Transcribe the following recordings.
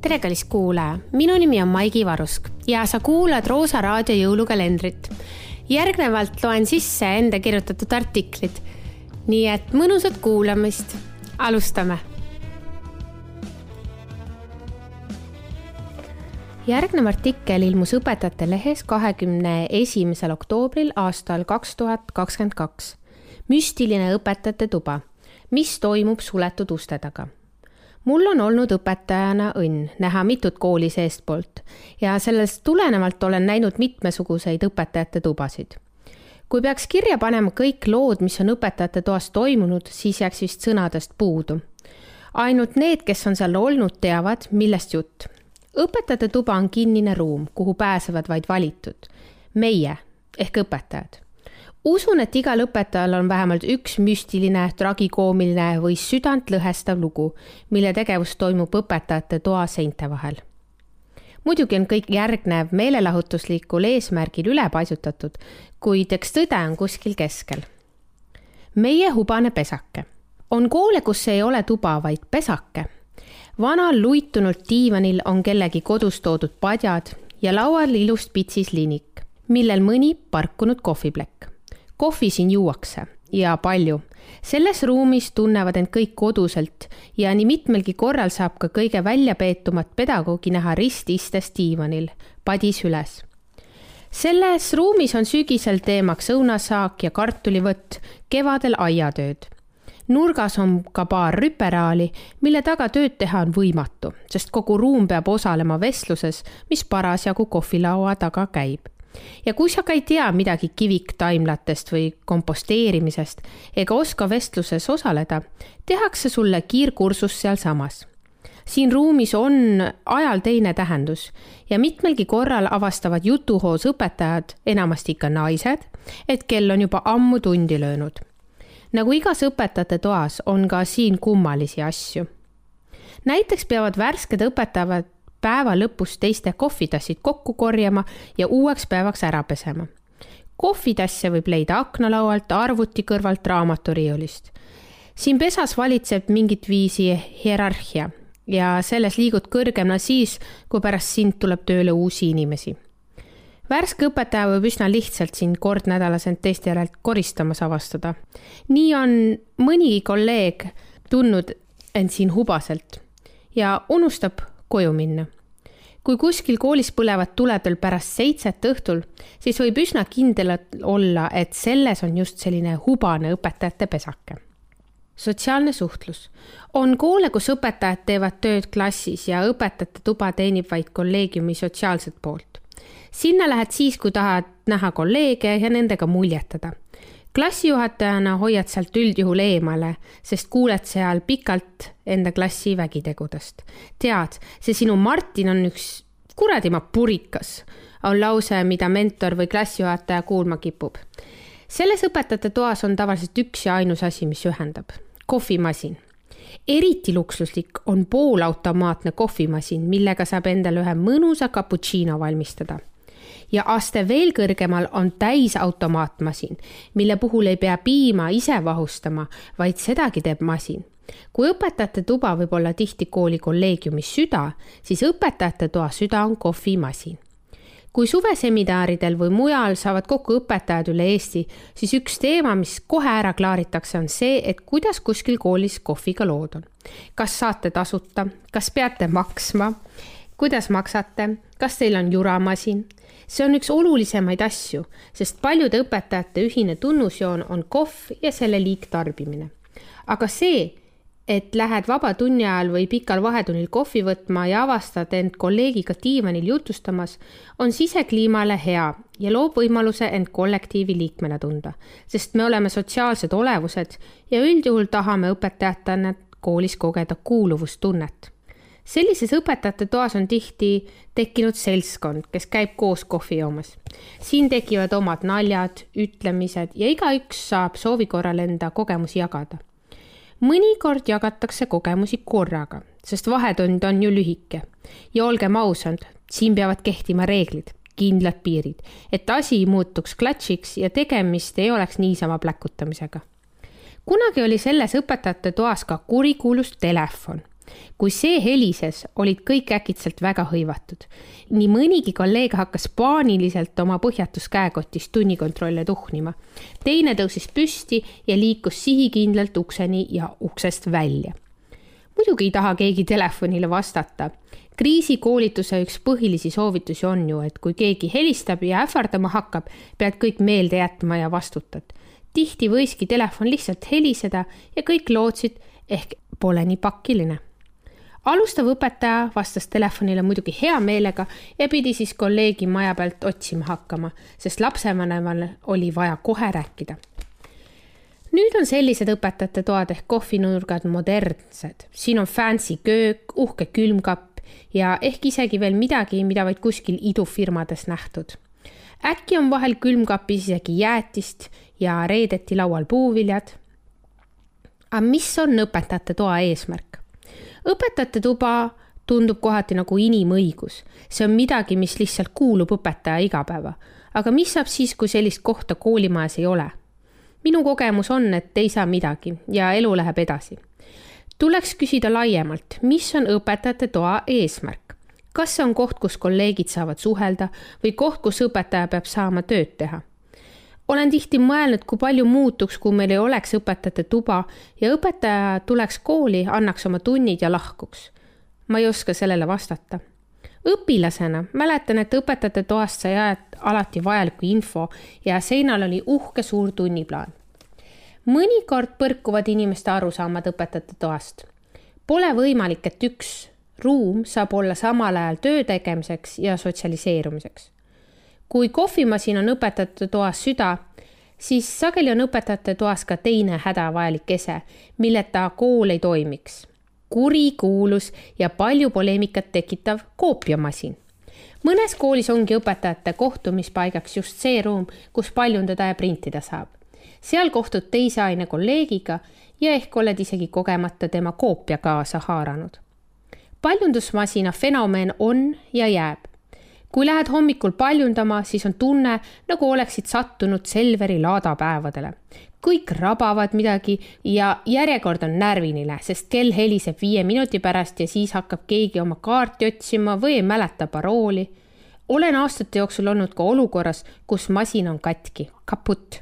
tere, kallis kuulaja, minu nimi on Maigi Varusk ja sa kuulad Roosa raadio jõulukalendrit. järgnevalt loen sisse enda kirjutatud artiklid. nii et mõnusat kuulamist, alustame. järgnev artikkel ilmus Õpetajate Lehes kahekümne esimesel oktoobril aastal kaks tuhat kakskümmend kaks. müstiline õpetajate tuba, mis toimub suletud uste taga mul on olnud õpetajana õnn näha mitut kooli seestpoolt ja sellest tulenevalt olen näinud mitmesuguseid õpetajate tubasid. kui peaks kirja panema kõik lood, mis on õpetajate toas toimunud, siis jääks vist sõnadest puudu. ainult need, kes on seal olnud, teavad, millest jutt. õpetajate tuba on kinnine ruum, kuhu pääsevad vaid valitud. meie ehk õpetajad usun, et igal õpetajal on vähemalt üks müstiline, tragikoomiline või südantlõhestav lugu, mille tegevus toimub õpetajate toa seinte vahel. muidugi on kõik järgnev meelelahutuslikul eesmärgil ülepaisutatud, kuid eks tõde on kuskil keskel. meie hubane pesake. on koole, kus ei ole tuba, vaid pesake. vanal luitunud diivanil on kellegi kodus toodud padjad ja laual ilust pitsis linik, millel mõni parkunud kohviplekk kohvi siin juuakse ja palju. selles ruumis tunnevad end kõik koduselt ja nii mitmelgi korral saab ka kõige väljapeetumat pedagoogi näha rististes diivanil, padis üles. selles ruumis on sügisel teemaks õunasaak ja kartulivõtt, kevadel aiatööd nurgas on ka paar rüperaali, mille taga tööd teha on võimatu, sest kogu ruum peab osalema vestluses, mis parasjagu kohvilaua taga käib ja kui sa ka ei tea midagi kiviktaimlatest või komposteerimisest ega oska vestluses osaleda, tehakse sulle kiirkursus sealsamas. siin ruumis on ajal teine tähendus ja mitmelgi korral avastavad jutuhoos õpetajad, enamasti ikka naised, et kell on juba ammu tundi löönud. nagu igas õpetajate toas, on ka siin kummalisi asju. näiteks peavad värsked õpetajad päeva lõpus teiste kohvitassid kokku korjama ja uueks päevaks ära pesema. kohvitasse võib leida aknalaualt, arvuti kõrvalt, raamaturiiulist. siin pesas valitseb mingit viisi hierarhia ja selles liigud kõrgemale siis, kui pärast sind tuleb tööle uusi inimesi. värske õpetaja võib üsna lihtsalt sind kord nädalas end teiste järelt koristamas avastada. nii on mõnigi kolleeg tundnud end siin hubaselt ja unustab koju minna. kui kuskil koolis põlevad tuled veel pärast seitset õhtul, siis võib üsna kindel olla, et selles on just selline hubane õpetajate pesake sotsiaalne suhtlus. on koole, kus õpetajad teevad tööd klassis ja õpetajate tuba teenib vaid kolleegiumi sotsiaalset poolt. sinna lähed siis, kui tahad näha kolleege ja nendega muljetada klassijuhatajana hoiad sealt üldjuhul eemale, sest kuuled seal pikalt enda klassi vägitegudest. tead, see sinu Martin on üks kuradimaa purikas, on lause, mida mentor või klassijuhataja kuulma kipub. selles õpetajate toas on tavaliselt üks ja ainus asi, mis ühendab, kohvimasin eriti luksuslik on poolautomaatne kohvimasin, millega saab endale ühe mõnusa cappuccino valmistada ja aste veel kõrgemal on täisautomaatmasin, mille puhul ei pea piima ise vahustama, vaid sedagi teeb masin. kui õpetajate tuba võib olla tihti kooli kolleegiumis süda, siis õpetajate toa süda on kohvimasin kui suveseminaridel või mujal saavad kokku õpetajad üle Eesti, siis üks teema, mis kohe ära klaaritakse, on see, et kuidas kuskil koolis kohviga lood on. kas saate tasuta, kas peate maksma, kuidas maksate, kas teil on juramasin, see on üks olulisemaid asju, sest paljude õpetajate ühine tunnusjoon on kohv ja selle liigtarbimine. aga see, et lähed vaba tunni ajal või pikal vahetunnil kohvi võtma ja avastad end kolleegiga diivanil jutustamas, on sisekliimale hea ja loob võimaluse end kollektiivi liikmena tunda, sest me oleme sotsiaalsed olevused ja üldjuhul tahame õpetajatena koolis kogeda kuuluvustunnet sellises õpetajate toas on tihti tekkinud seltskond, kes käib koos kohvi joomas. siin tekivad omad naljad, ütlemised ja igaüks saab soovi korral enda kogemusi jagada. mõnikord jagatakse kogemusi korraga, sest vahetund on ju lühike. ja olgem ausad, siin peavad kehtima reeglid, kindlad piirid, et asi muutuks klatšiks ja tegemist ei oleks niisama pläkutamisega kunagi oli selles õpetajate toas ka kurikuulus telefon kui see helises, olid kõik äkitselt väga hõivatud. nii mõnigi kolleeg hakkas paaniliselt oma põhjatus käekotis tunnikontrolle tuhnima. teine tõusis püsti ja liikus sihikindlalt ukseni ja uksest välja. muidugi ei taha keegi telefonile vastata. kriisikoolituse üks põhilisi soovitusi on ju, et kui keegi helistab ja ähvardama hakkab, pead kõik meelde jätma ja vastutad tihti võiski telefon lihtsalt heliseda ja kõik lootsid, ehk pole nii pakiline. Alustav õpetaja vastas telefonile muidugi hea meelega ja pidi siis kolleegi maja pealt otsima hakkama, sest lapsevanemal oli vaja kohe rääkida. nüüd on sellised õpetajate toad ehk kohvinurgad modernsed, siin on fancy köök, uhke külmkapp ja ehk isegi veel midagi, mida vaid kuskil idufirmades nähtud äkki on vahel külmkapis isegi jäätist ja reedeti laual puuviljad. aga mis on õpetajate toa eesmärk? Õpetajate tuba tundub kohati nagu inimõigus, see on midagi, mis lihtsalt kuulub õpetaja igapäeva. aga mis saab siis, kui sellist kohta koolimajas ei ole? minu kogemus on, et ei saa midagi ja elu läheb edasi. tuleks küsida laiemalt, mis on õpetajate toa eesmärk? kas see on koht, kus kolleegid saavad suhelda või koht, kus õpetaja peab saama tööd teha? Olen tihti mõelnud, kui palju muutuks, kui meil ei oleks õpetajate tuba ja õpetaja tuleks kooli, annaks oma tunnid ja lahkuks. ma ei oska sellele vastata. õpilasena mäletan, et õpetajate toast sai alati vajalikku info ja seinal oli uhke suur tunniplaan. mõnikord põrkuvad inimeste arusaamad õpetajate toast. Pole võimalik, et üks ruum saab olla samal ajal töö tegemiseks ja sotsialiseerumiseks. Kui kohvimasin on õpetajate toas süda, siis sageli on õpetajate toas ka teine hädavajalik ese, milleta kool ei toimiks. kurikuulus ja palju poleemikat tekitav koopiamasin. mõnes koolis ongi õpetajate kohtumispaigaks just see ruum, kus paljundada ja printida saab. seal kohtud teise aine kolleegiga ja ehk oled isegi kogemata tema koopia kaasa haaranud paljundusmasina fenomen on ja jääb. Kui lähed hommikul paljundama, siis on tunne, nagu oleksid sattunud Selveri laadapäevadele. kõik rabavad midagi ja järjekord on närviline, sest kell heliseb viie minuti pärast ja siis hakkab keegi oma kaarti otsima või ei mäleta parooli. olen aastate jooksul olnud ka olukorras, kus masin on katki, kaputt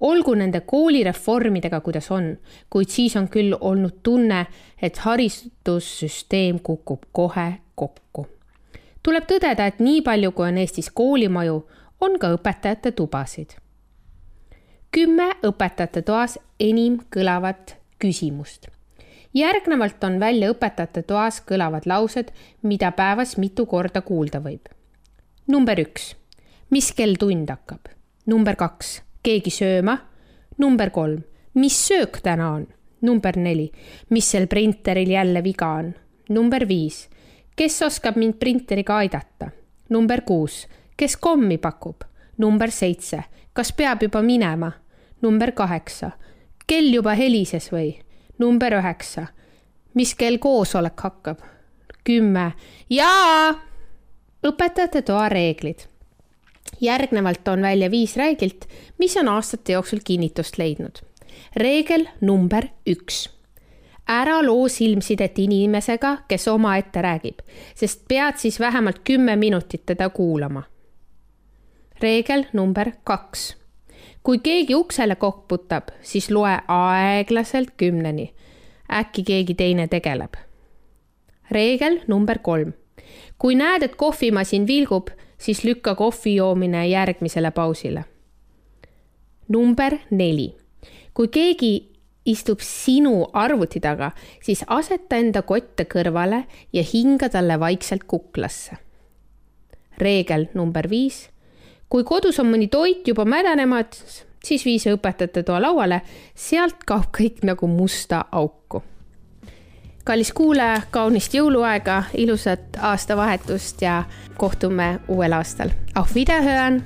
olgu nende koolireformidega, kuidas on, kuid siis on küll olnud tunne, et haridussüsteem kukub kohe kokku. Tuleb tõdeda, et nii palju, kui on Eestis koolimaju, on ka õpetajate tubasid. kümme õpetajate toas enim kõlavat küsimust. järgnevalt on välja õpetajate toas kõlavad laused, mida päevas mitu korda kuulda võib. number üks, mis kell tund hakkab? number kaks keegi sööma. number kolm, mis söök täna on? number neli, mis sel printeril jälle viga on? number viis, kes oskab mind printeriga aidata? number kuus, kes kommi pakub? number seitse, kas peab juba minema? number kaheksa, kell juba helises või? number üheksa, mis kell koosolek hakkab? kümme, jaa. õpetajate toa reeglid järgnevalt toon välja viis reeglit, mis on aastate jooksul kinnitust leidnud. reegel number üks. Ära loo silmsidet inimesega, kes omaette räägib, sest pead siis vähemalt kümme minutit teda kuulama. reegel number kaks. kui keegi uksele koputab, siis loe aeglaselt kümneni. äkki keegi teine tegeleb. reegel number kolm. kui näed, et kohvimasin vilgub siis lükka kohvi joomine järgmisele pausile. number neli. kui keegi istub sinu arvuti taga, siis aseta enda kotte kõrvale ja hinga talle vaikselt kuklasse. reegel number viis. kui kodus on mõni toit juba mädanemas, siis vii see õpetajate toa lauale, sealt kaob kõik nagu musta auku kallis kuulaja, kaunist jõuluaega, ilusat aastavahetust ja kohtume uuel aastal. Auf Wiederhören